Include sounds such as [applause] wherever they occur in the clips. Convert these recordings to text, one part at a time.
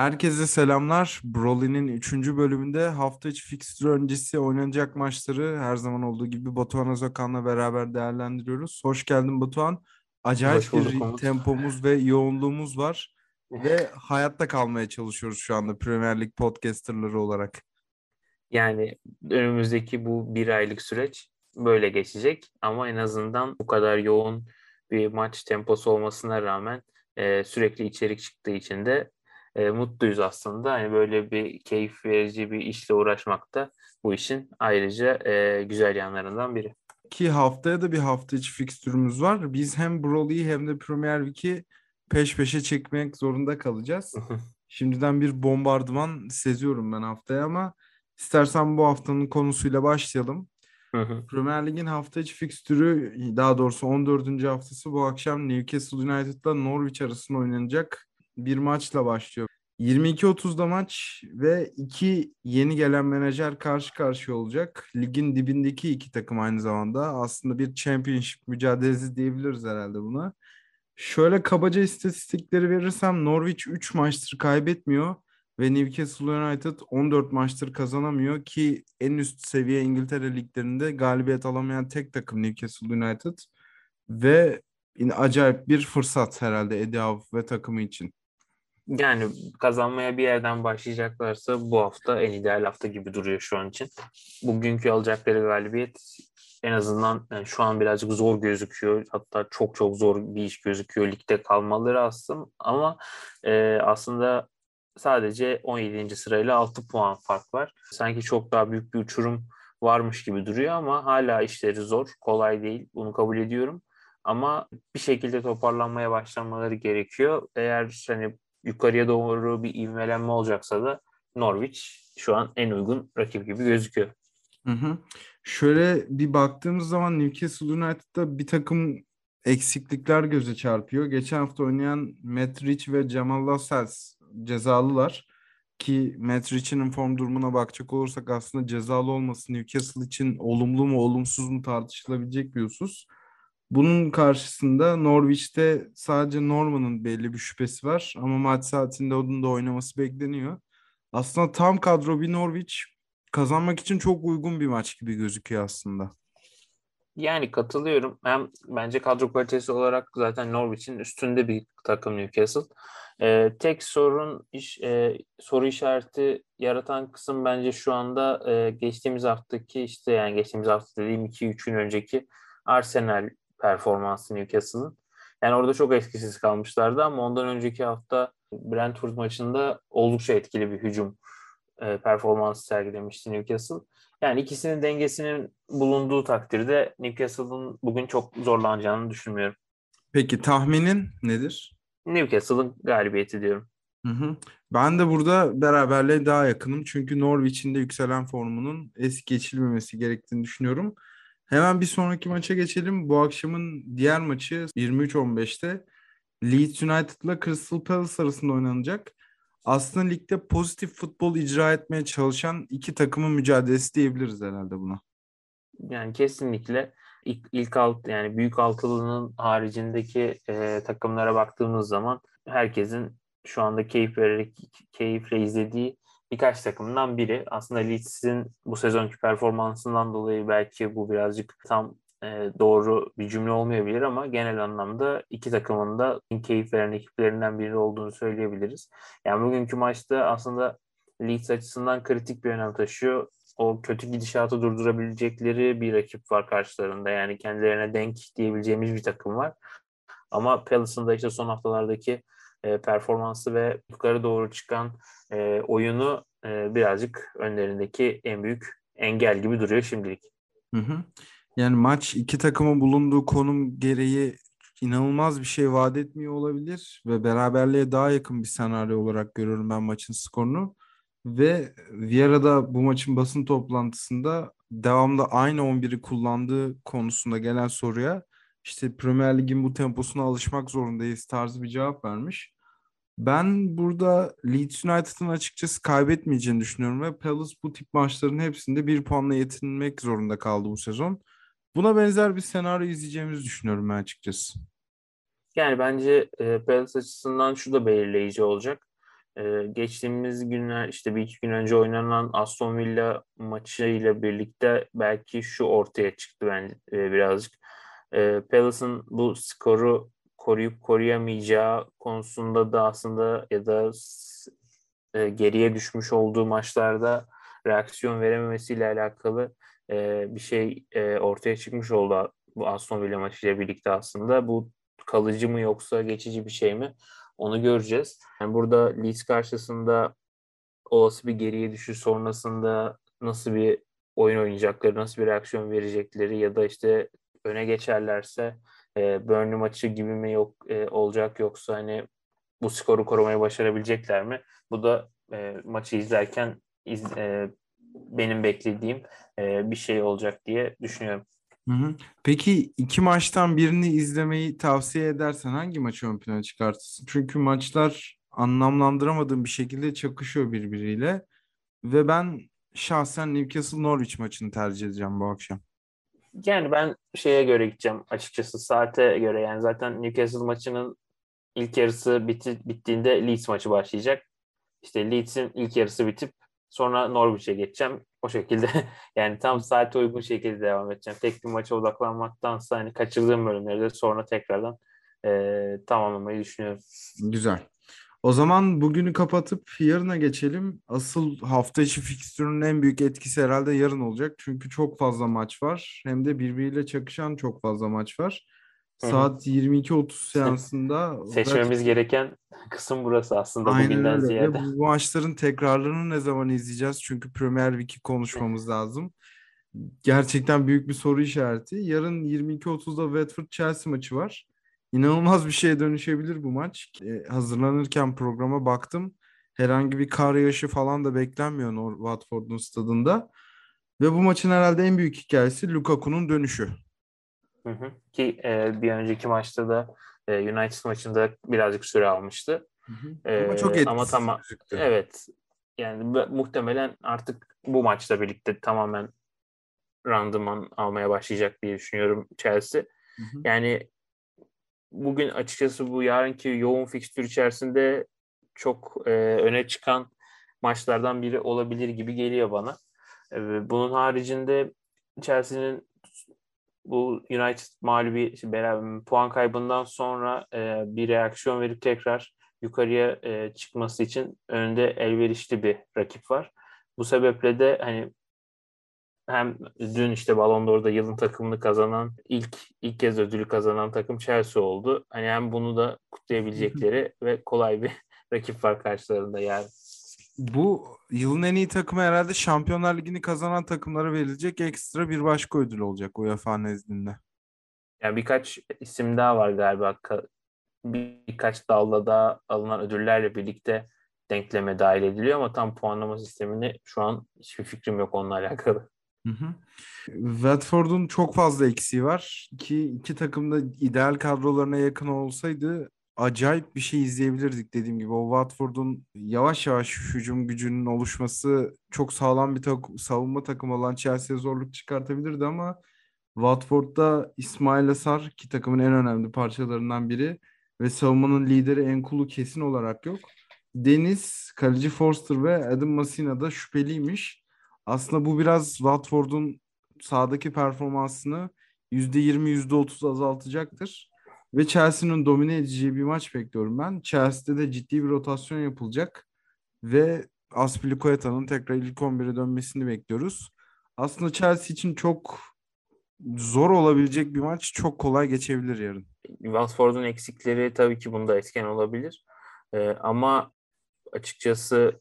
Herkese selamlar. Broly'nin 3. bölümünde hafta içi fikstür öncesi oynanacak maçları her zaman olduğu gibi Batuhan Özökan'la beraber değerlendiriyoruz. Hoş geldin Batuhan. Acayip bir Umut. tempomuz ve yoğunluğumuz var. Ve hayatta kalmaya çalışıyoruz şu anda Premier Lig podcasterları olarak. Yani önümüzdeki bu bir aylık süreç böyle geçecek ama en azından bu kadar yoğun bir maç temposu olmasına rağmen e, sürekli içerik çıktığı için de e, mutluyuz aslında. Hani böyle bir keyif verici bir işle uğraşmak da bu işin ayrıca e, güzel yanlarından biri. Ki haftaya da bir hafta içi fikstürümüz var. Biz hem Broly'yi hem de Premier Lig'i peş peşe çekmek zorunda kalacağız. Şimdiden bir bombardıman seziyorum ben haftaya ama istersen bu haftanın konusuyla başlayalım. Premier Lig'in hafta içi fikstürü daha doğrusu 14. haftası bu akşam Newcastle United'la Norwich arasında oynanacak bir maçla başlıyor. 22.30'da maç ve iki yeni gelen menajer karşı karşıya olacak. Ligin dibindeki iki takım aynı zamanda. Aslında bir championship mücadelesi diyebiliriz herhalde buna. Şöyle kabaca istatistikleri verirsem Norwich 3 maçtır kaybetmiyor ve Newcastle United 14 maçtır kazanamıyor ki en üst seviye İngiltere liglerinde galibiyet alamayan tek takım Newcastle United ve acayip bir fırsat herhalde Eddie Howe ve takımı için. Yani kazanmaya bir yerden başlayacaklarsa bu hafta en ideal hafta gibi duruyor şu an için. Bugünkü alacakları galibiyet en azından yani şu an birazcık zor gözüküyor. Hatta çok çok zor bir iş gözüküyor. Ligde kalmaları aslında ama e, aslında sadece 17. sırayla 6 puan fark var. Sanki çok daha büyük bir uçurum varmış gibi duruyor ama hala işleri zor. Kolay değil. Bunu kabul ediyorum. Ama bir şekilde toparlanmaya başlamaları gerekiyor. Eğer hani yukarıya doğru bir ivmelenme olacaksa da Norwich şu an en uygun rakip gibi gözüküyor. Hı hı. Şöyle bir baktığımız zaman Newcastle United'da bir takım eksiklikler göze çarpıyor. Geçen hafta oynayan Matt Rich ve Jamal Lascelles cezalılar ki Matt Rich'in form durumuna bakacak olursak aslında cezalı olması Newcastle için olumlu mu olumsuz mu tartışılabilecek bir husus. Bunun karşısında Norwich'te sadece Norman'ın belli bir şüphesi var ama maç saatinde onun da oynaması bekleniyor. Aslında tam kadro bir Norwich kazanmak için çok uygun bir maç gibi gözüküyor aslında. Yani katılıyorum. Hem bence kadro kalitesi olarak zaten Norwich'in üstünde bir takım Newcastle. Ee, tek sorun iş e, soru işareti yaratan kısım bence şu anda e, geçtiğimiz haftaki işte yani geçtiğimiz hafta dediğim 2-3 gün önceki Arsenal performansı Newcastle'ın. Yani orada çok etkisiz kalmışlardı ama ondan önceki hafta Brentford maçında oldukça etkili bir hücum e, performansı sergilemişti Newcastle. Yani ikisinin dengesinin bulunduğu takdirde Newcastle'ın bugün çok zorlanacağını düşünmüyorum. Peki tahminin nedir? Newcastle'ın galibiyeti diyorum. Hı hı. Ben de burada beraberliğe daha yakınım. Çünkü Norwich'in de yükselen formunun es geçilmemesi gerektiğini düşünüyorum. Hemen bir sonraki maça geçelim. Bu akşamın diğer maçı 23.15'te Leeds United'la Crystal Palace arasında oynanacak. Aslında ligde pozitif futbol icra etmeye çalışan iki takımın mücadelesi diyebiliriz herhalde buna. Yani kesinlikle ilk, ilk alt yani büyük altılının haricindeki e, takımlara baktığımız zaman herkesin şu anda keyif vererek keyifle izlediği birkaç takımdan biri. Aslında Leeds'in bu sezonki performansından dolayı belki bu birazcık tam e, doğru bir cümle olmayabilir ama genel anlamda iki takımın da keyif veren ekiplerinden biri olduğunu söyleyebiliriz. Yani bugünkü maçta aslında Leeds açısından kritik bir önem taşıyor. O kötü gidişatı durdurabilecekleri bir rakip var karşılarında. Yani kendilerine denk diyebileceğimiz bir takım var. Ama Palace'ın da işte son haftalardaki e, performansı ve yukarı doğru çıkan e, oyunu e, birazcık önlerindeki en büyük engel gibi duruyor şimdilik. Hı hı. Yani maç iki takımın bulunduğu konum gereği inanılmaz bir şey vaat etmiyor olabilir ve beraberliğe daha yakın bir senaryo olarak görüyorum ben maçın skorunu. Ve Vieira da bu maçın basın toplantısında devamlı aynı 11'i kullandığı konusunda gelen soruya işte Premier Lig'in bu temposuna alışmak zorundayız tarzı bir cevap vermiş. Ben burada Leeds United'ın açıkçası kaybetmeyeceğini düşünüyorum ve Palace bu tip maçların hepsinde bir puanla yetinmek zorunda kaldı bu sezon. Buna benzer bir senaryo izleyeceğimizi düşünüyorum ben açıkçası. Yani bence e, Palace açısından şu da belirleyici olacak. Ee, geçtiğimiz günler işte bir iki gün önce oynanan Aston Villa maçıyla birlikte belki şu ortaya çıktı ben e, birazcık. E, Palace'ın bu skoru koruyup koruyamayacağı konusunda da aslında ya da e, geriye düşmüş olduğu maçlarda reaksiyon verememesiyle alakalı e, bir şey e, ortaya çıkmış oldu bu Aston Villa maçıyla birlikte aslında. Bu kalıcı mı yoksa geçici bir şey mi? Onu göreceğiz. Yani burada Leeds karşısında olası bir geriye düşüş sonrasında nasıl bir oyun oynayacakları, nasıl bir reaksiyon verecekleri ya da işte öne geçerlerse e, Burnley maçı gibi mi yok e, olacak yoksa hani bu skoru korumayı başarabilecekler mi? Bu da e, maçı izlerken iz, e, benim beklediğim e, bir şey olacak diye düşünüyorum. Hı hı. Peki iki maçtan birini izlemeyi tavsiye edersen hangi maçı ön plana çıkartırsın? Çünkü maçlar anlamlandıramadığım bir şekilde çakışıyor birbiriyle ve ben şahsen Newcastle Norwich maçını tercih edeceğim bu akşam. Yani ben şeye göre gideceğim açıkçası saate göre yani zaten Newcastle maçının ilk yarısı bitti, bittiğinde Leeds maçı başlayacak. İşte Leeds'in ilk yarısı bitip sonra Norwich'e geçeceğim. O şekilde [laughs] yani tam saate uygun şekilde devam edeceğim. Tek bir maça odaklanmaktansa hani kaçırdığım bölümleri de sonra tekrardan e, tamamlamayı düşünüyorum. Güzel. O zaman bugünü kapatıp yarına geçelim. Asıl hafta içi fikstürün en büyük etkisi herhalde yarın olacak. Çünkü çok fazla maç var. Hem de birbiriyle çakışan çok fazla maç var. Saat 22.30 seansında seçmemiz gereken [laughs] kısım burası aslında Aynen bugünden öyle. ziyade. Bu maçların tekrarlarını ne zaman izleyeceğiz? Çünkü Premier Lig'i konuşmamız lazım. Gerçekten büyük bir soru işareti. Yarın 22.30'da Watford Chelsea maçı var. İnanılmaz bir şeye dönüşebilir bu maç. E, hazırlanırken programa baktım. Herhangi bir kar yağışı falan da beklenmiyor Watford'un stadında. Ve bu maçın herhalde en büyük hikayesi Lukaku'nun dönüşü. Hı hı. Ki e, bir önceki maçta da e, United maçında birazcık süre almıştı. Hı hı. E, ama çok etkisiz ama tamam, gözüktü. Evet. Yani muhtemelen artık bu maçla birlikte tamamen randıman almaya başlayacak diye düşünüyorum Chelsea. Hı hı. Yani bugün açıkçası bu yarınki yoğun fikstür içerisinde çok e, öne çıkan maçlardan biri olabilir gibi geliyor bana. E, bunun haricinde Chelsea'nin bu United mağlubi beraber puan kaybından sonra e, bir reaksiyon verip tekrar yukarıya e, çıkması için önünde elverişli bir rakip var. Bu sebeple de hani hem dün işte Ballon d'Or'da yılın takımını kazanan ilk ilk kez ödülü kazanan takım Chelsea oldu. Hani hem bunu da kutlayabilecekleri ve kolay bir [laughs] rakip var karşılarında yani. Bu yılın en iyi takımı herhalde Şampiyonlar Ligi'ni kazanan takımlara verilecek ekstra bir başka ödül olacak UEFA nezdinde. Yani birkaç isim daha var galiba. Birkaç dalda da alınan ödüllerle birlikte denkleme dahil ediliyor ama tam puanlama sistemini şu an hiçbir fikrim yok onunla alakalı. Hı. Watford'un çok fazla eksiği var ki iki takım da ideal kadrolarına yakın olsaydı acayip bir şey izleyebilirdik dediğim gibi. O Watford'un yavaş yavaş hücum gücünün oluşması çok sağlam bir tak savunma takımı olan Chelsea'ye zorluk çıkartabilirdi ama Watford'da İsmail Asar ki takımın en önemli parçalarından biri ve savunmanın lideri Enkulu kesin olarak yok. Deniz, kaleci Forster ve Adam Masina da şüpheliymiş. Aslında bu biraz Watford'un sahadaki performansını %20 %30 azaltacaktır. Ve Chelsea'nin domine edeceği bir maç bekliyorum ben. Chelsea'de de ciddi bir rotasyon yapılacak. Ve Aspilicueta'nın tekrar ilk 11'e dönmesini bekliyoruz. Aslında Chelsea için çok zor olabilecek bir maç. Çok kolay geçebilir yarın. Watford'un eksikleri tabii ki bunda etken olabilir. Ee, ama açıkçası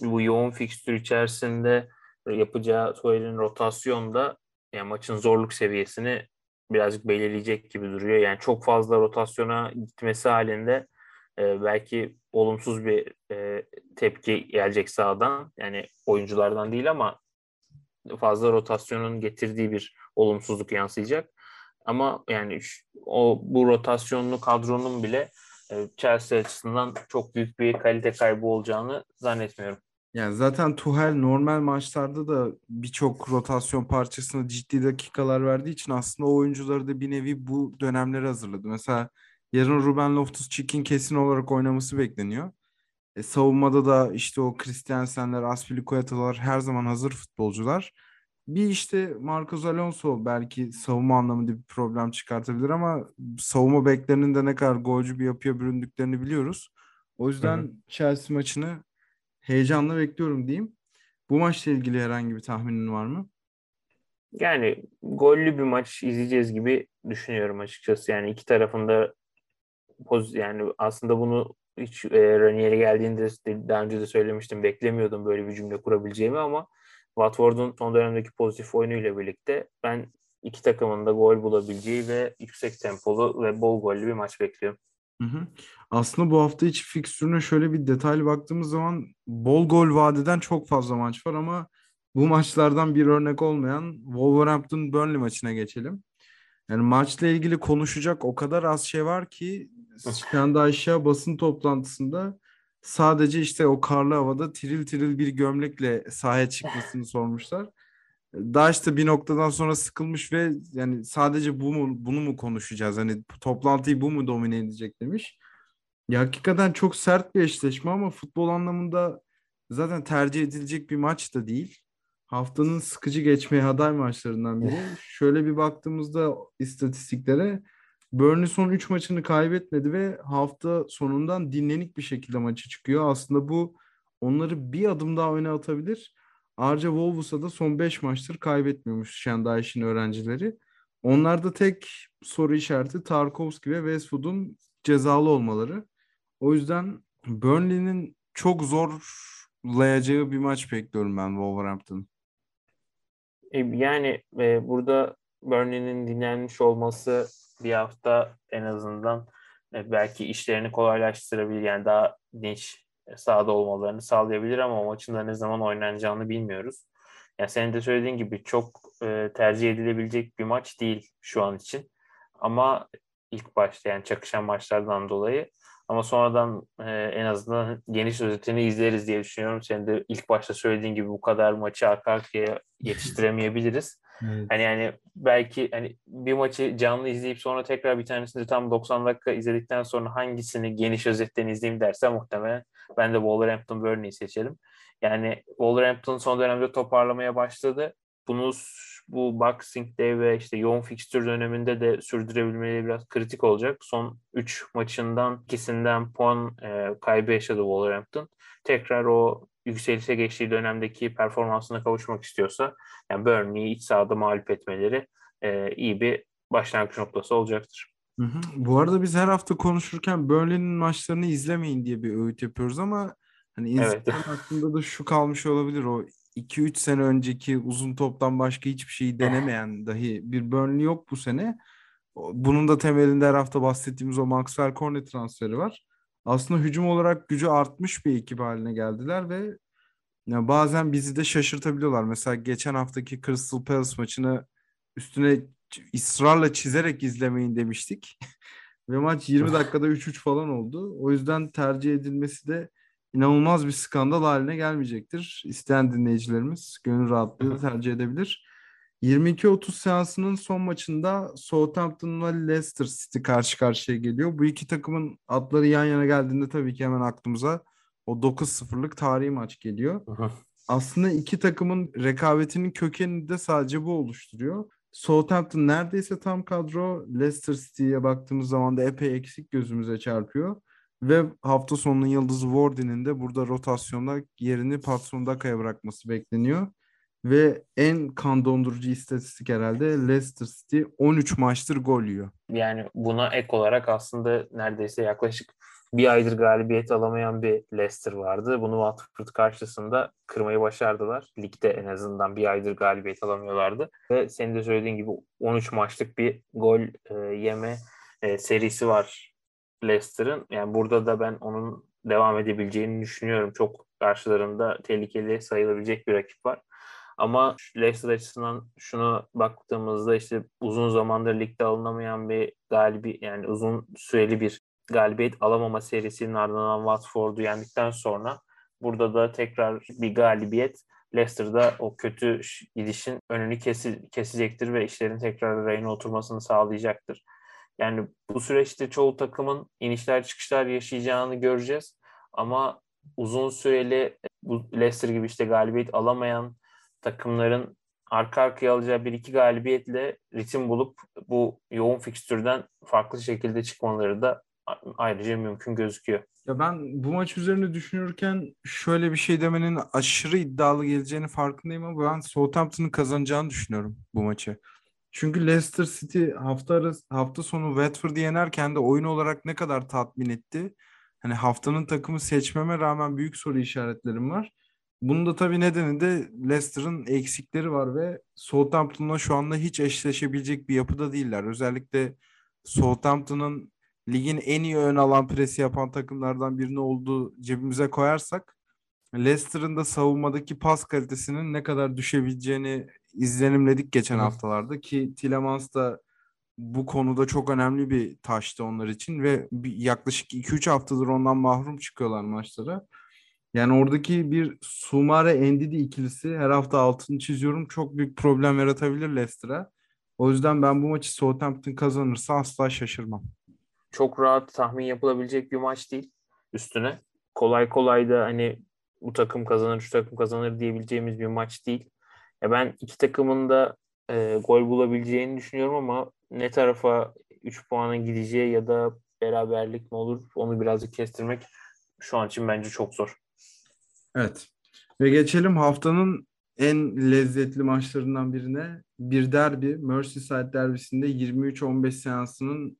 bu yoğun fikstür içerisinde yapacağı Tuhel'in rotasyonda yani maçın zorluk seviyesini birazcık belirleyecek gibi duruyor. Yani çok fazla rotasyona gitmesi halinde e, belki olumsuz bir e, tepki gelecek sağdan. Yani oyunculardan değil ama fazla rotasyonun getirdiği bir olumsuzluk yansıyacak. Ama yani o bu rotasyonlu kadronun bile e, Chelsea açısından çok büyük bir kalite kaybı olacağını zannetmiyorum. Yani zaten Tuhel normal maçlarda da birçok rotasyon parçasına ciddi dakikalar verdiği için aslında o oyuncuları da bir nevi bu dönemleri hazırladı. Mesela yarın Ruben Loftus-Cheek'in kesin olarak oynaması bekleniyor. E, savunmada da işte o Christiansen'ler, Aspilicueta'lar her zaman hazır futbolcular. Bir işte Marcos Alonso belki savunma anlamında bir problem çıkartabilir ama savunma beklerinin de ne kadar golcü bir yapıya büründüklerini biliyoruz. O yüzden hı hı. Chelsea maçını heyecanla bekliyorum diyeyim. Bu maçla ilgili herhangi bir tahminin var mı? Yani gollü bir maç izleyeceğiz gibi düşünüyorum açıkçası. Yani iki tarafında poz yani aslında bunu hiç e, Ranieri geldiğinde daha önce de söylemiştim. Beklemiyordum böyle bir cümle kurabileceğimi ama Watford'un son dönemdeki pozitif oyunuyla birlikte ben iki takımın da gol bulabileceği ve yüksek tempolu ve bol gollü bir maç bekliyorum. Hı hı. Aslında bu hafta içi fikstürüne şöyle bir detaylı baktığımız zaman bol gol vadeden çok fazla maç var ama bu maçlardan bir örnek olmayan Wolverhampton Burnley maçına geçelim. Yani maçla ilgili konuşacak o kadar az şey var ki anda aşağı basın toplantısında sadece işte o karlı havada tiril tiril bir gömlekle sahaya çıkmasını sormuşlar. Daesh da bir noktadan sonra sıkılmış ve yani sadece bu mu bunu mu konuşacağız? Hani toplantıyı bu mu domine edecek demiş. Ya hakikaten çok sert bir eşleşme ama futbol anlamında zaten tercih edilecek bir maç da değil. Haftanın sıkıcı geçmeye aday maçlarından biri. Şöyle bir baktığımızda istatistiklere Burnley son 3 maçını kaybetmedi ve hafta sonundan dinlenik bir şekilde maçı çıkıyor. Aslında bu onları bir adım daha öne atabilir. Ayrıca Wolves'a da son 5 maçtır kaybetmiyormuş Şendayş'in öğrencileri. Onlarda tek soru işareti Tarkovski ve Westwood'un cezalı olmaları. O yüzden Burnley'nin çok zorlayacağı bir maç bekliyorum ben Wolverhampton. E, yani e, burada Burnley'nin dinlenmiş olması bir hafta en azından e, belki işlerini kolaylaştırabilir. Yani daha dinç sahada olmalarını sağlayabilir ama maçın da ne zaman oynanacağını bilmiyoruz. Yani senin de söylediğin gibi çok e, tercih edilebilecek bir maç değil şu an için. Ama ilk başta yani çakışan maçlardan dolayı ama sonradan e, en azından geniş özetini izleriz diye düşünüyorum. Senin de ilk başta söylediğin gibi bu kadar maçı arka arkaya yetiştiremeyebiliriz. Evet. Hani yani belki hani bir maçı canlı izleyip sonra tekrar bir tanesini tam 90 dakika izledikten sonra hangisini geniş özetten izleyeyim derse muhtemelen ben de Wolverhampton Burnley'i seçerim. Yani Wolverhampton son dönemde toparlamaya başladı. Bunu bu Boxing Day ve işte yoğun fixture döneminde de sürdürebilmeleri biraz kritik olacak. Son 3 maçından ikisinden puan e, kaybı yaşadı Wolverhampton. Tekrar o yükselişe geçtiği dönemdeki performansına kavuşmak istiyorsa yani Burnley'i iç sahada mağlup etmeleri e, iyi bir başlangıç noktası olacaktır. Hı hı. Bu arada biz her hafta konuşurken Burnley'nin maçlarını izlemeyin diye bir öğüt yapıyoruz ama hani evet. aklında da şu kalmış olabilir o 2-3 sene önceki uzun toptan başka hiçbir şeyi denemeyen [laughs] dahi bir Burnley yok bu sene. Bunun da temelinde her hafta bahsettiğimiz o Maxwell Cornet transferi var. Aslında hücum olarak gücü artmış bir ekip haline geldiler ve ya bazen bizi de şaşırtabiliyorlar. Mesela geçen haftaki Crystal Palace maçını üstüne ısrarla çizerek izlemeyin demiştik. [laughs] ve maç 20 dakikada 3-3 falan oldu. O yüzden tercih edilmesi de inanılmaz bir skandal haline gelmeyecektir. İsteyen dinleyicilerimiz gönül rahatlığıyla tercih edebilir. 22-30 seansının son maçında Southampton ve Leicester City karşı karşıya geliyor. Bu iki takımın atları yan yana geldiğinde tabii ki hemen aklımıza o 9-0'lık tarihi maç geliyor. Aha. Aslında iki takımın rekabetinin kökenini de sadece bu oluşturuyor. Southampton neredeyse tam kadro. Leicester City'ye baktığımız zaman da epey eksik gözümüze çarpıyor. Ve hafta sonunun yıldızı Wardy'nin de burada rotasyonda yerini Patson Daka'ya bırakması bekleniyor. Ve en kan dondurucu istatistik herhalde Leicester City 13 maçtır gol yiyor. Yani buna ek olarak aslında neredeyse yaklaşık bir aydır galibiyet alamayan bir Leicester vardı. Bunu Watford karşısında kırmayı başardılar. Ligde en azından bir aydır galibiyet alamıyorlardı. Ve senin de söylediğin gibi 13 maçlık bir gol e, yeme e, serisi var Leicester'ın. Yani burada da ben onun devam edebileceğini düşünüyorum. Çok karşılarında tehlikeli sayılabilecek bir rakip var. Ama Leicester açısından şunu baktığımızda işte uzun zamandır ligde alınamayan bir galibi yani uzun süreli bir galibiyet alamama serisinin ardından Watford'u yendikten sonra burada da tekrar bir galibiyet Leicester'da o kötü gidişin önünü kesi, kesecektir ve işlerin tekrar rayına oturmasını sağlayacaktır. Yani bu süreçte çoğu takımın inişler çıkışlar yaşayacağını göreceğiz. Ama uzun süreli bu Leicester gibi işte galibiyet alamayan takımların arka arkaya alacağı bir iki galibiyetle ritim bulup bu yoğun fikstürden farklı şekilde çıkmaları da ayrıca mümkün gözüküyor. Ya ben bu maç üzerine düşünürken şöyle bir şey demenin aşırı iddialı geleceğini farkındayım ama ben Southampton'ın kazanacağını düşünüyorum bu maçı. Çünkü Leicester City hafta arası, hafta sonu Watford'u yenerken de oyun olarak ne kadar tatmin etti. Hani haftanın takımı seçmeme rağmen büyük soru işaretlerim var. Bunun da tabii nedeni de Leicester'ın eksikleri var ve Southampton'la şu anda hiç eşleşebilecek bir yapıda değiller. Özellikle Southampton'ın ligin en iyi ön alan presi yapan takımlardan birini olduğu cebimize koyarsak Leicester'ın da savunmadaki pas kalitesinin ne kadar düşebileceğini izlenimledik geçen Hı. haftalarda ki Tillemans da bu konuda çok önemli bir taştı onlar için ve yaklaşık 2-3 haftadır ondan mahrum çıkıyorlar maçlara. Yani oradaki bir Sumare Endidi ikilisi her hafta altını çiziyorum çok büyük problem yaratabilir Leicester'a. O yüzden ben bu maçı Southampton kazanırsa asla şaşırmam. Çok rahat tahmin yapılabilecek bir maç değil üstüne. Kolay kolay da hani bu takım kazanır, şu takım kazanır diyebileceğimiz bir maç değil. Ya ben iki takımın da e, gol bulabileceğini düşünüyorum ama ne tarafa 3 puanın gideceği ya da beraberlik mi olur onu birazcık kestirmek şu an için bence çok zor. Evet. Ve geçelim haftanın en lezzetli maçlarından birine. Bir derbi. Merseyside derbisinde 23-15 seansının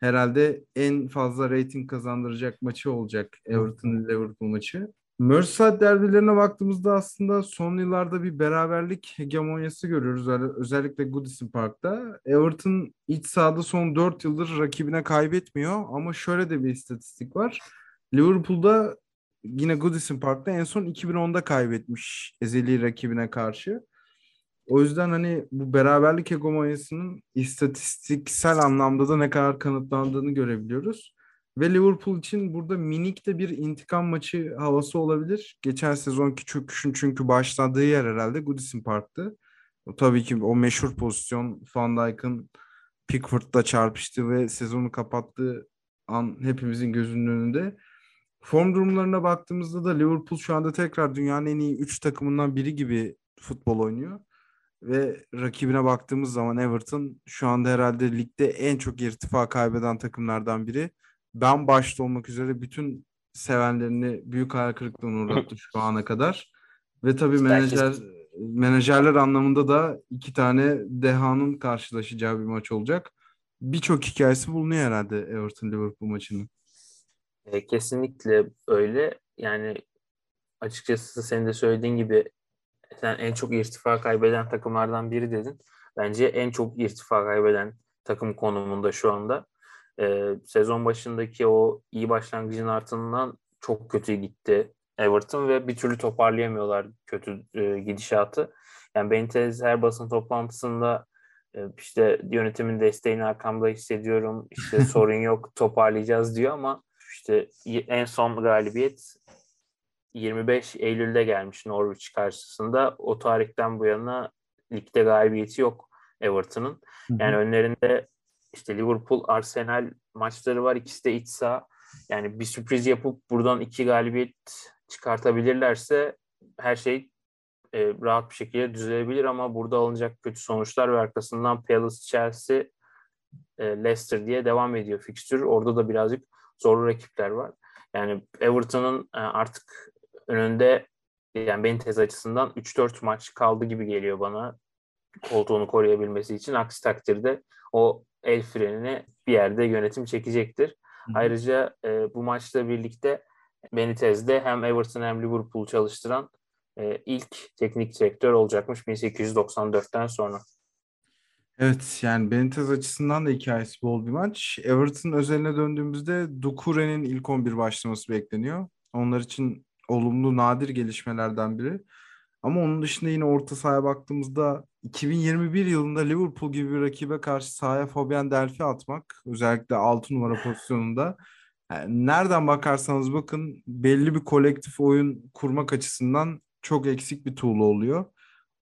herhalde en fazla reyting kazandıracak maçı olacak. Everton-Liverpool maçı. Merseyside derbilerine baktığımızda aslında son yıllarda bir beraberlik hegemonyası görüyoruz. Özellikle Goodison Park'ta. Everton iç sahada son 4 yıldır rakibine kaybetmiyor ama şöyle de bir istatistik var. Liverpool'da yine Goodison Park'ta en son 2010'da kaybetmiş ezeli rakibine karşı. O yüzden hani bu beraberlik hegemonyasının istatistiksel anlamda da ne kadar kanıtlandığını görebiliyoruz. Ve Liverpool için burada minik de bir intikam maçı havası olabilir. Geçen sezonki çöküşün çünkü başladığı yer herhalde Goodison Park'tı. O, tabii ki o meşhur pozisyon Van Dijk'ın Pickford'la çarpıştı ve sezonu kapattığı an hepimizin gözünün önünde. Form durumlarına baktığımızda da Liverpool şu anda tekrar dünyanın en iyi 3 takımından biri gibi futbol oynuyor. Ve rakibine baktığımız zaman Everton şu anda herhalde ligde en çok irtifa kaybeden takımlardan biri ben başta olmak üzere bütün sevenlerini büyük hayal kırıklığına uğrattı şu ana kadar. Ve tabii menajer menajerler anlamında da iki tane dehanın karşılaşacağı bir maç olacak. Birçok hikayesi bulunuyor herhalde Everton Liverpool maçının. E, kesinlikle öyle. Yani açıkçası senin de söylediğin gibi sen en çok irtifa kaybeden takımlardan biri dedin. Bence en çok irtifa kaybeden takım konumunda şu anda e, sezon başındaki o iyi başlangıcın ardından çok kötü gitti Everton ve bir türlü toparlayamıyorlar kötü e, gidişatı. Yani Benitez her basın toplantısında e, işte yönetimin desteğini arkamda hissediyorum. İşte [laughs] sorun yok toparlayacağız diyor ama işte en son galibiyet 25 Eylül'de gelmiş Norwich karşısında. O tarihten bu yana ligde galibiyeti yok Everton'ın. Yani önlerinde işte Liverpool, Arsenal maçları var. İkisi de iç saha. Yani bir sürpriz yapıp buradan iki galibiyet çıkartabilirlerse her şey e, rahat bir şekilde düzelebilir ama burada alınacak kötü sonuçlar ve arkasından Palace, Chelsea, e, Leicester diye devam ediyor fikstür. Orada da birazcık zorlu rakipler var. Yani Everton'ın e, artık önünde yani benim tez açısından 3-4 maç kaldı gibi geliyor bana koltuğunu koruyabilmesi için. Aksi takdirde o el frenini bir yerde yönetim çekecektir. Hı. Ayrıca e, bu maçla birlikte Benitez'de hem Everton hem Liverpool çalıştıran e, ilk teknik direktör olacakmış 1894'ten sonra. Evet yani Benitez açısından da hikayesi bol bir maç. Everton özeline döndüğümüzde Dukure'nin ilk 11 başlaması bekleniyor. Onlar için olumlu nadir gelişmelerden biri. Ama onun dışında yine orta sahaya baktığımızda 2021 yılında Liverpool gibi bir rakibe karşı sahaya Fabian Delphi atmak özellikle 6 numara pozisyonunda yani nereden bakarsanız bakın belli bir kolektif oyun kurmak açısından çok eksik bir tuğla oluyor.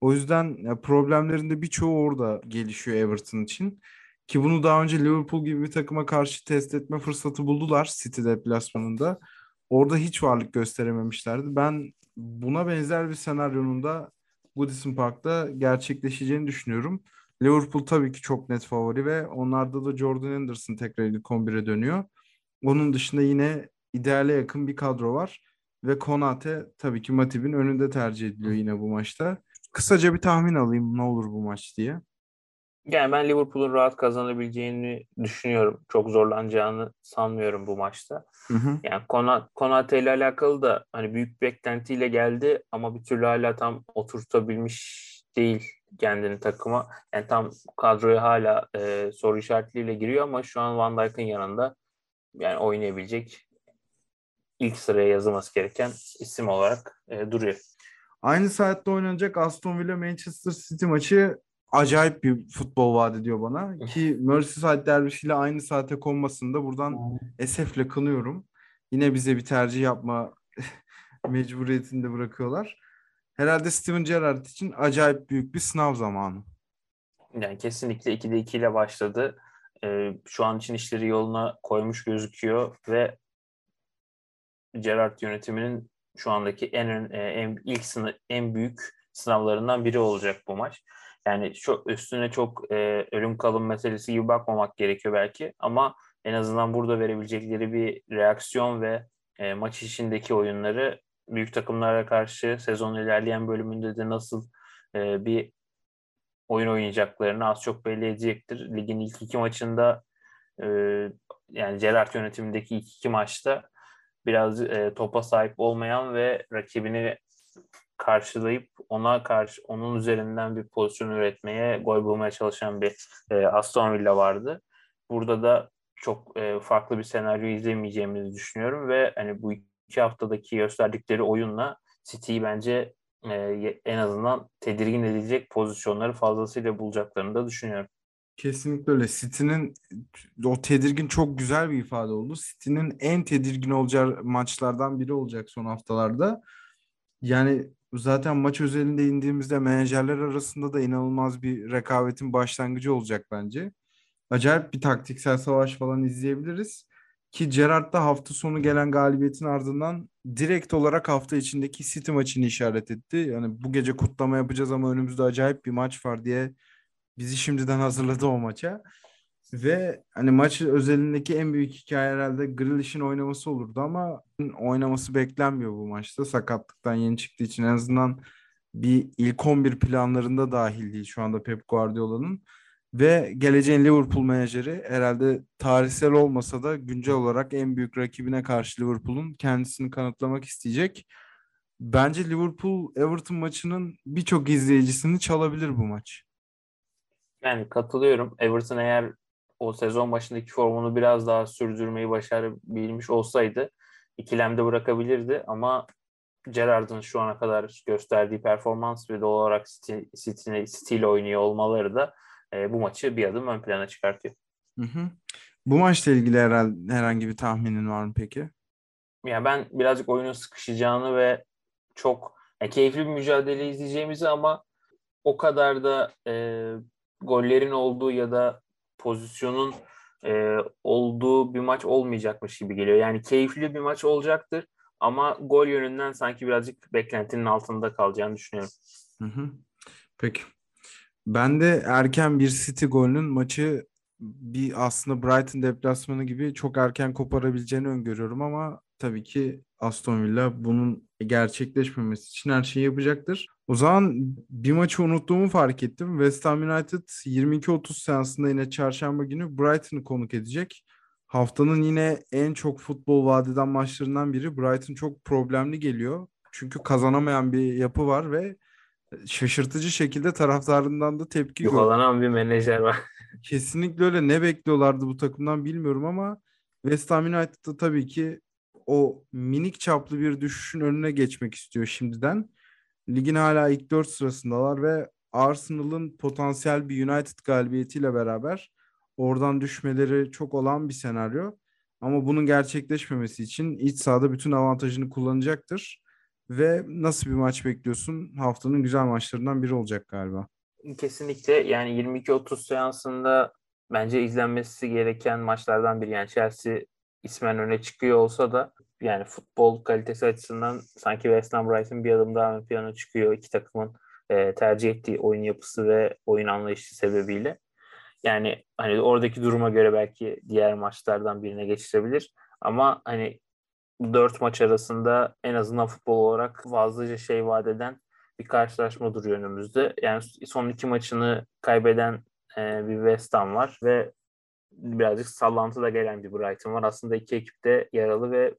O yüzden problemlerinde birçoğu orada gelişiyor Everton için. Ki bunu daha önce Liverpool gibi bir takıma karşı test etme fırsatı buldular City deplasmanında. Orada hiç varlık gösterememişlerdi. Ben buna benzer bir senaryonun da Goodison Park'ta gerçekleşeceğini düşünüyorum. Liverpool tabii ki çok net favori ve onlarda da Jordan Anderson tekrar ilk 11'e dönüyor. Onun dışında yine ideale yakın bir kadro var. Ve Konate tabii ki Matip'in önünde tercih ediliyor yine bu maçta. Kısaca bir tahmin alayım ne olur bu maç diye. Yani ben Liverpool'un rahat kazanabileceğini düşünüyorum. Çok zorlanacağını sanmıyorum bu maçta. Hı hı. Yani Konate ile alakalı da hani büyük beklentiyle geldi ama bir türlü hala tam oturtabilmiş değil kendini takıma. Yani tam kadroya hala e, soru işaretleriyle giriyor ama şu an Van Dijk'ın yanında yani oynayabilecek ilk sıraya yazılması gereken isim olarak e, duruyor. Aynı saatte oynanacak Aston Villa Manchester City maçı acayip bir futbol vaat ediyor bana. Ki Merseyside derbisiyle aynı saate konmasında buradan esefle kınıyorum. Yine bize bir tercih yapma [laughs] mecburiyetinde bırakıyorlar. Herhalde Steven Gerrard için acayip büyük bir sınav zamanı. Yani kesinlikle 2'de 2 ile başladı. Ee, şu an için işleri yoluna koymuş gözüküyor ve Gerrard yönetiminin şu andaki en, e, en ilk sınıf, en büyük sınavlarından biri olacak bu maç. Yani şu üstüne çok e, ölüm kalım meselesi gibi bakmamak gerekiyor belki ama en azından burada verebilecekleri bir reaksiyon ve e, maç içindeki oyunları büyük takımlara karşı sezon ilerleyen bölümünde de nasıl e, bir oyun oynayacaklarını az çok belli edecektir. Ligin ilk iki maçında e, yani Gerrard yönetimindeki ilk iki maçta biraz e, topa sahip olmayan ve rakibini karşılayıp ona karşı onun üzerinden bir pozisyon üretmeye, gol bulmaya çalışan bir e, Aston Villa vardı. Burada da çok e, farklı bir senaryo izlemeyeceğimizi düşünüyorum ve hani bu iki haftadaki gösterdikleri oyunla City'yi bence e, en azından tedirgin edilecek pozisyonları fazlasıyla bulacaklarını da düşünüyorum. Kesinlikle öyle. City'nin o tedirgin çok güzel bir ifade oldu. City'nin en tedirgin olacağı maçlardan biri olacak son haftalarda. Yani zaten maç özelinde indiğimizde menajerler arasında da inanılmaz bir rekabetin başlangıcı olacak bence. Acayip bir taktiksel savaş falan izleyebiliriz. Ki Gerrard da hafta sonu gelen galibiyetin ardından direkt olarak hafta içindeki City maçını işaret etti. Yani bu gece kutlama yapacağız ama önümüzde acayip bir maç var diye bizi şimdiden hazırladı o maça. Ve hani maç özelindeki en büyük hikaye herhalde Grealish'in oynaması olurdu ama oynaması beklenmiyor bu maçta. Sakatlıktan yeni çıktığı için en azından bir ilk 11 planlarında dahil değil şu anda Pep Guardiola'nın. Ve geleceğin Liverpool menajeri herhalde tarihsel olmasa da güncel olarak en büyük rakibine karşı Liverpool'un kendisini kanıtlamak isteyecek. Bence Liverpool Everton maçının birçok izleyicisini çalabilir bu maç. Yani katılıyorum. Everton eğer o sezon başındaki formunu biraz daha sürdürmeyi başarabilmiş olsaydı ikilemde bırakabilirdi ama Gerrard'ın şu ana kadar gösterdiği performans ve doğal olarak City, City, City ile oynuyor olmaları da e, bu maçı bir adım ön plana çıkartıyor. Hı hı. Bu maçla ilgili herhalde herhangi bir tahminin var mı peki? Ya ben birazcık oyunun sıkışacağını ve çok yani keyifli bir mücadele izleyeceğimizi ama o kadar da e, gollerin olduğu ya da pozisyonun e, olduğu bir maç olmayacakmış gibi geliyor. Yani keyifli bir maç olacaktır ama gol yönünden sanki birazcık beklentinin altında kalacağını düşünüyorum. Hı hı. Peki. Ben de erken bir City golünün maçı bir aslında Brighton deplasmanı gibi çok erken koparabileceğini öngörüyorum ama tabii ki Aston Villa bunun gerçekleşmemesi için her şeyi yapacaktır. O zaman bir maçı unuttuğumu fark ettim. West Ham United 22-30 seansında yine çarşamba günü Brighton'ı konuk edecek. Haftanın yine en çok futbol vadeden maçlarından biri. Brighton çok problemli geliyor. Çünkü kazanamayan bir yapı var ve şaşırtıcı şekilde taraftarından da tepki görüyor. Yuvalanan bir menajer var. Kesinlikle öyle. Ne bekliyorlardı bu takımdan bilmiyorum ama West Ham United'da tabii ki o minik çaplı bir düşüşün önüne geçmek istiyor şimdiden. Ligin hala ilk dört sırasındalar ve Arsenal'ın potansiyel bir United galibiyetiyle beraber oradan düşmeleri çok olan bir senaryo. Ama bunun gerçekleşmemesi için iç sahada bütün avantajını kullanacaktır. Ve nasıl bir maç bekliyorsun? Haftanın güzel maçlarından biri olacak galiba. Kesinlikle yani 22-30 seansında bence izlenmesi gereken maçlardan biri. Yani Chelsea ismen öne çıkıyor olsa da yani futbol kalitesi açısından sanki West Ham Brighton bir adım daha ön plana çıkıyor iki takımın e, tercih ettiği oyun yapısı ve oyun anlayışı sebebiyle. Yani hani oradaki duruma göre belki diğer maçlardan birine geçirebilir. Ama hani dört maç arasında en azından futbol olarak fazlaca şey vaat eden bir karşılaşma duruyor önümüzde. Yani son iki maçını kaybeden e, bir West Ham var ve birazcık sallantıda gelen bir Brighton var. Aslında iki ekip de yaralı ve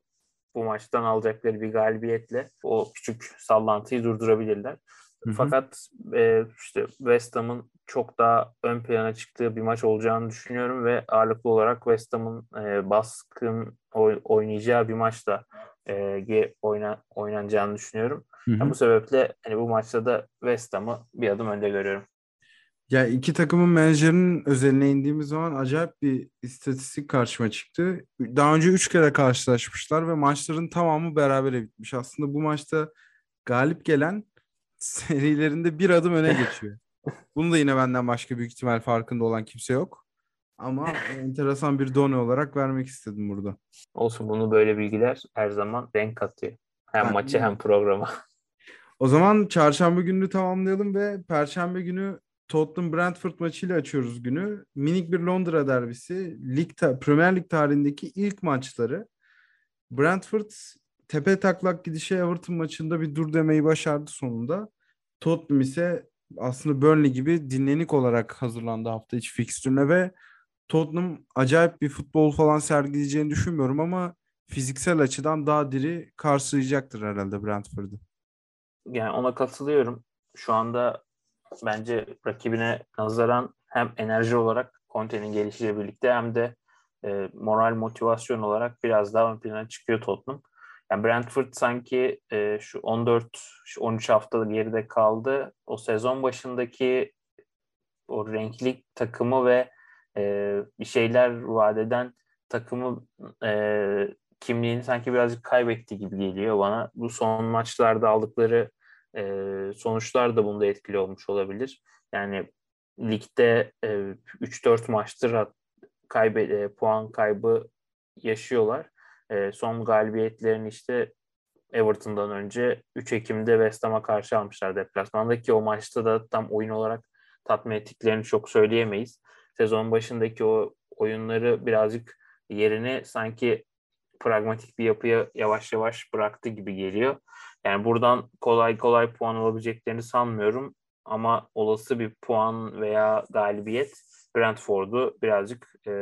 bu maçtan alacakları bir galibiyetle o küçük sallantıyı durdurabilirler. Hı hı. Fakat e, işte West Ham'ın çok daha ön plana çıktığı bir maç olacağını düşünüyorum ve ağırlıklı olarak West Ham'ın e, baskın oy, oynayacağı bir maçta e, oyna, oynanacağını düşünüyorum. Hı hı. Yani bu sebeple hani bu maçta da West Ham'ı bir adım önde görüyorum. Ya iki takımın menajerinin özeline indiğimiz zaman acayip bir istatistik karşıma çıktı. Daha önce üç kere karşılaşmışlar ve maçların tamamı berabere bitmiş. Aslında bu maçta galip gelen [laughs] serilerinde bir adım öne geçiyor. Bunu da yine benden başka büyük ihtimal farkında olan kimse yok. Ama enteresan bir done olarak vermek istedim burada. Olsun bunu böyle bilgiler her zaman renk katıyor. Hem maçı hem programa. O zaman çarşamba gününü tamamlayalım ve perşembe günü Tottenham Brentford maçıyla açıyoruz günü. Minik bir Londra derbisi. Lig Premier Lig tarihindeki ilk maçları. Brentford tepe taklak gidişe Everton maçında bir dur demeyi başardı sonunda. Tottenham ise aslında Burnley gibi dinlenik olarak hazırlandı hafta içi fikstürüne ve Tottenham acayip bir futbol falan sergileyeceğini düşünmüyorum ama fiziksel açıdan daha diri karşılayacaktır herhalde Brentford'u. Yani ona katılıyorum. Şu anda bence rakibine nazaran hem enerji olarak Conte'nin gelişiyle birlikte hem de e, moral motivasyon olarak biraz daha ön plana çıkıyor Tottenham. Yani Brentford sanki e, şu 14 şu 13 hafta geride kaldı. O sezon başındaki o renkli takımı ve e, bir şeyler vadeden takımı e, kimliğini sanki birazcık kaybetti gibi geliyor bana. Bu son maçlarda aldıkları e, sonuçlar da bunda etkili olmuş olabilir. Yani ligde e, 3-4 maçtır kaybe, e, puan kaybı yaşıyorlar. E, son galibiyetlerini işte Everton'dan önce 3 Ekim'de West Ham'a karşı almışlar deplasmandaki o maçta da tam oyun olarak tatmin ettiklerini çok söyleyemeyiz. Sezon başındaki o oyunları birazcık yerini sanki pragmatik bir yapıya yavaş yavaş bıraktı gibi geliyor. Yani buradan kolay kolay puan alabileceklerini sanmıyorum ama olası bir puan veya galibiyet Brentford'u birazcık e,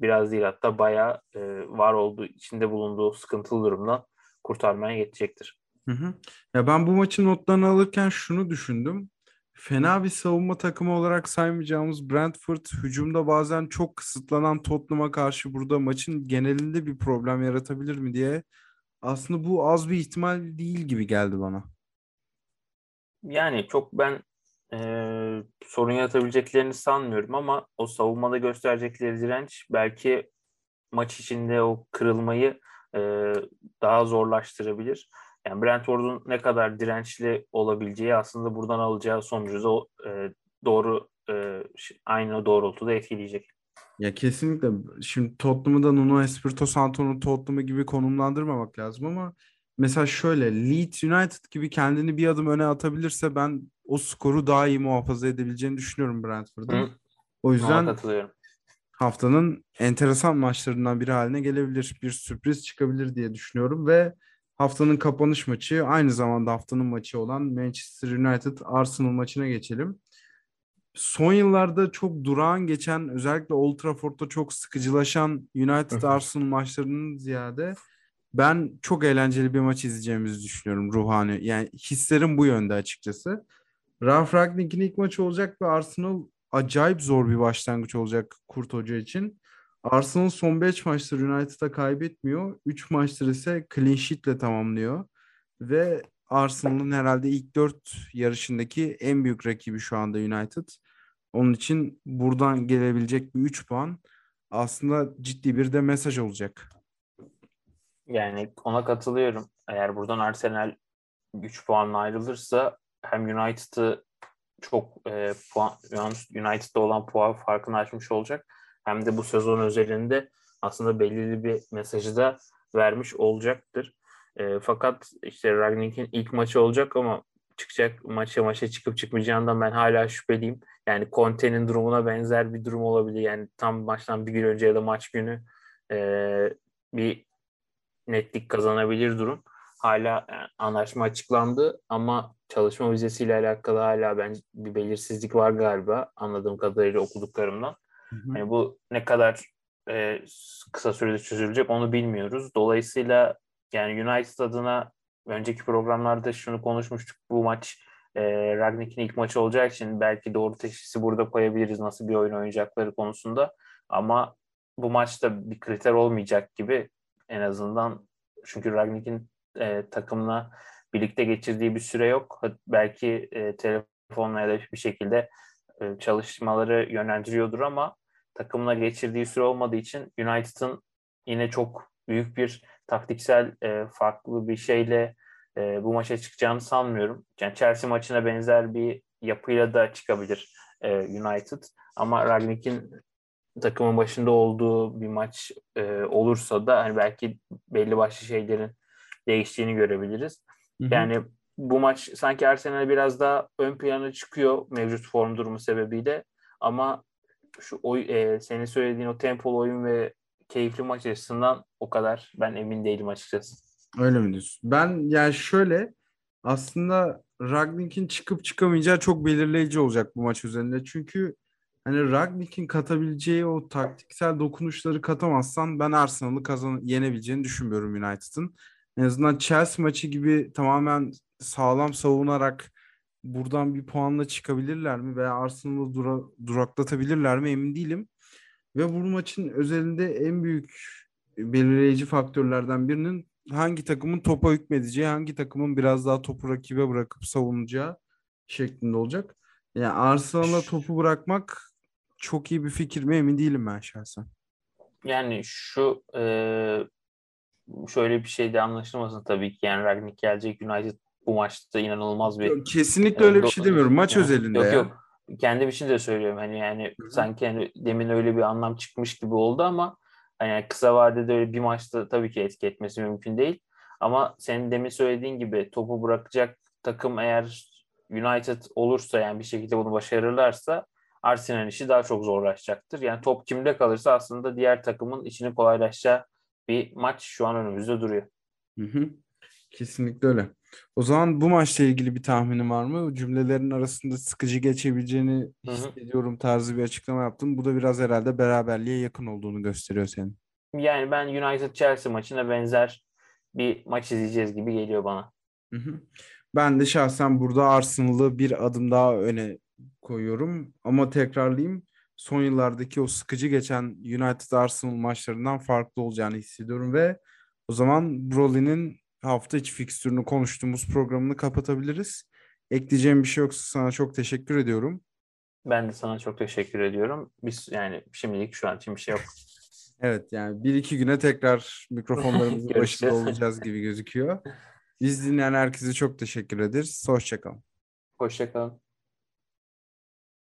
biraz değil hatta bayağı e, var olduğu içinde bulunduğu sıkıntılı durumdan kurtarmaya yetecektir. Hı hı. Ya ben bu maçın notlarını alırken şunu düşündüm. Fena bir savunma takımı olarak saymayacağımız Brentford hücumda bazen çok kısıtlanan Tottenham'a karşı burada maçın genelinde bir problem yaratabilir mi diye aslında bu az bir ihtimal değil gibi geldi bana. Yani çok ben e, sorun yaratabileceklerini sanmıyorum ama o savunmada gösterecekleri direnç belki maç içinde o kırılmayı e, daha zorlaştırabilir. Yani Brentford'un ne kadar dirençli olabileceği aslında buradan alacağı sonucu da e, doğru e, aynı doğrultuda etkileyecek. Ya kesinlikle. Şimdi Tottenham'ı da Nuno Espirito Santo'nun Tottenham'ı gibi konumlandırmamak lazım ama mesela şöyle Leeds United gibi kendini bir adım öne atabilirse ben o skoru daha iyi muhafaza edebileceğini düşünüyorum Brentford'un. O yüzden haftanın enteresan maçlarından biri haline gelebilir. Bir sürpriz çıkabilir diye düşünüyorum ve haftanın kapanış maçı aynı zamanda haftanın maçı olan Manchester United Arsenal maçına geçelim son yıllarda çok durağan geçen özellikle Old Trafford'da çok sıkıcılaşan United Arsenal maçlarının ziyade ben çok eğlenceli bir maç izleyeceğimizi düşünüyorum ruhani. Yani hislerim bu yönde açıkçası. Ralf Ragnick'in ilk maçı olacak ve Arsenal acayip zor bir başlangıç olacak Kurt Hoca için. Arsenal son 5 maçtır United'a kaybetmiyor. 3 maçtır ise clean sheet'le tamamlıyor. Ve Arsenal'ın herhalde ilk 4 yarışındaki en büyük rakibi şu anda United. Onun için buradan gelebilecek bir 3 puan aslında ciddi bir de mesaj olacak. Yani ona katılıyorum. Eğer buradan Arsenal 3 puanla ayrılırsa hem United'ı çok e, puan United'da olan puan farkını açmış olacak. Hem de bu sezon özelinde aslında belirli bir mesajı da vermiş olacaktır. E, fakat işte Ragnik'in ilk maçı olacak ama çıkacak maça maça çıkıp çıkmayacağından ben hala şüpheliyim. Yani Conte'nin durumuna benzer bir durum olabilir. Yani tam maçtan bir gün önce ya da maç günü e, bir netlik kazanabilir durum. Hala yani e, anlaşma açıklandı ama çalışma vizesiyle alakalı hala bence bir belirsizlik var galiba anladığım kadarıyla okuduklarımdan. Hı hı. Yani bu ne kadar e, kısa sürede çözülecek onu bilmiyoruz. Dolayısıyla yani United adına önceki programlarda şunu konuşmuştuk. Bu maç e, Ragnik'in ilk maçı olacağı için belki doğru teşhisi burada koyabiliriz nasıl bir oyun oynayacakları konusunda. Ama bu maçta bir kriter olmayacak gibi en azından çünkü Ragnik'in e, takımla birlikte geçirdiği bir süre yok. Belki e, telefonla ya da bir şekilde e, çalışmaları yönlendiriyordur ama takımla geçirdiği süre olmadığı için United'ın yine çok büyük bir taktiksel e, farklı bir şeyle e, bu maça çıkacağını sanmıyorum. Yani Chelsea maçına benzer bir yapıyla da çıkabilir e, United. Ama Ragnik'in takımın başında olduğu bir maç e, olursa da hani belki belli başlı şeylerin değiştiğini görebiliriz. Hı hı. Yani bu maç sanki Arsenal biraz daha ön plana çıkıyor mevcut form durumu sebebiyle ama şu oy, e, senin söylediğin o tempolu oyun ve keyifli maç açısından o kadar ben emin değilim açıkçası. Öyle mi diyorsun? Ben yani şöyle aslında Ragnik'in çıkıp çıkamayacağı çok belirleyici olacak bu maç üzerinde. Çünkü hani Ragnik'in katabileceği o taktiksel dokunuşları katamazsan ben Arsenal'ı kazan yenebileceğini düşünmüyorum United'ın. En azından Chelsea maçı gibi tamamen sağlam savunarak buradan bir puanla çıkabilirler mi veya Arsenal'ı dura, duraklatabilirler mi emin değilim. Ve bu maçın özelinde en büyük belirleyici faktörlerden birinin hangi takımın topa hükmedeceği, hangi takımın biraz daha topu rakibe bırakıp savunacağı şeklinde olacak. Yani Arsenal'a topu bırakmak çok iyi bir fikir mi emin değilim ben şahsen. Yani şu e, şöyle bir şey de anlaşılmasın tabii ki. Yani Ragnik gelecek United bu maçta inanılmaz bir... Yok, kesinlikle öyle bir şey demiyorum. Maç yani, özelinde yok, ya. Yok kendim için de söylüyorum. Hani yani Hı-hı. sanki hani demin öyle bir anlam çıkmış gibi oldu ama hani kısa vadede öyle bir maçta tabii ki etki etmesi mümkün değil. Ama senin demin söylediğin gibi topu bırakacak takım eğer United olursa yani bir şekilde bunu başarırlarsa Arsenal işi daha çok zorlaşacaktır. Yani top kimde kalırsa aslında diğer takımın içini kolaylaşacağı bir maç şu an önümüzde duruyor. Hı hı. Kesinlikle öyle. O zaman bu maçla ilgili bir tahminin var mı? Cümlelerin arasında sıkıcı geçebileceğini Hı-hı. hissediyorum tarzı bir açıklama yaptım. Bu da biraz herhalde beraberliğe yakın olduğunu gösteriyor senin. Yani ben United Chelsea maçına benzer bir maç izleyeceğiz gibi geliyor bana. Hı-hı. Ben de şahsen burada Arsenal'ı bir adım daha öne koyuyorum. Ama tekrarlayayım. Son yıllardaki o sıkıcı geçen United Arsenal maçlarından farklı olacağını hissediyorum ve o zaman Broly'nin hafta içi fikstürünü konuştuğumuz programını kapatabiliriz. Ekleyeceğim bir şey yoksa sana çok teşekkür ediyorum. Ben de sana çok teşekkür ediyorum. Biz yani şimdilik şu an için bir şey yok. [laughs] Evet yani bir iki güne tekrar mikrofonlarımızın [laughs] başında olacağız gibi gözüküyor. Biz dinleyen herkese çok teşekkür ederiz. Hoşçakalın. Hoşçakalın.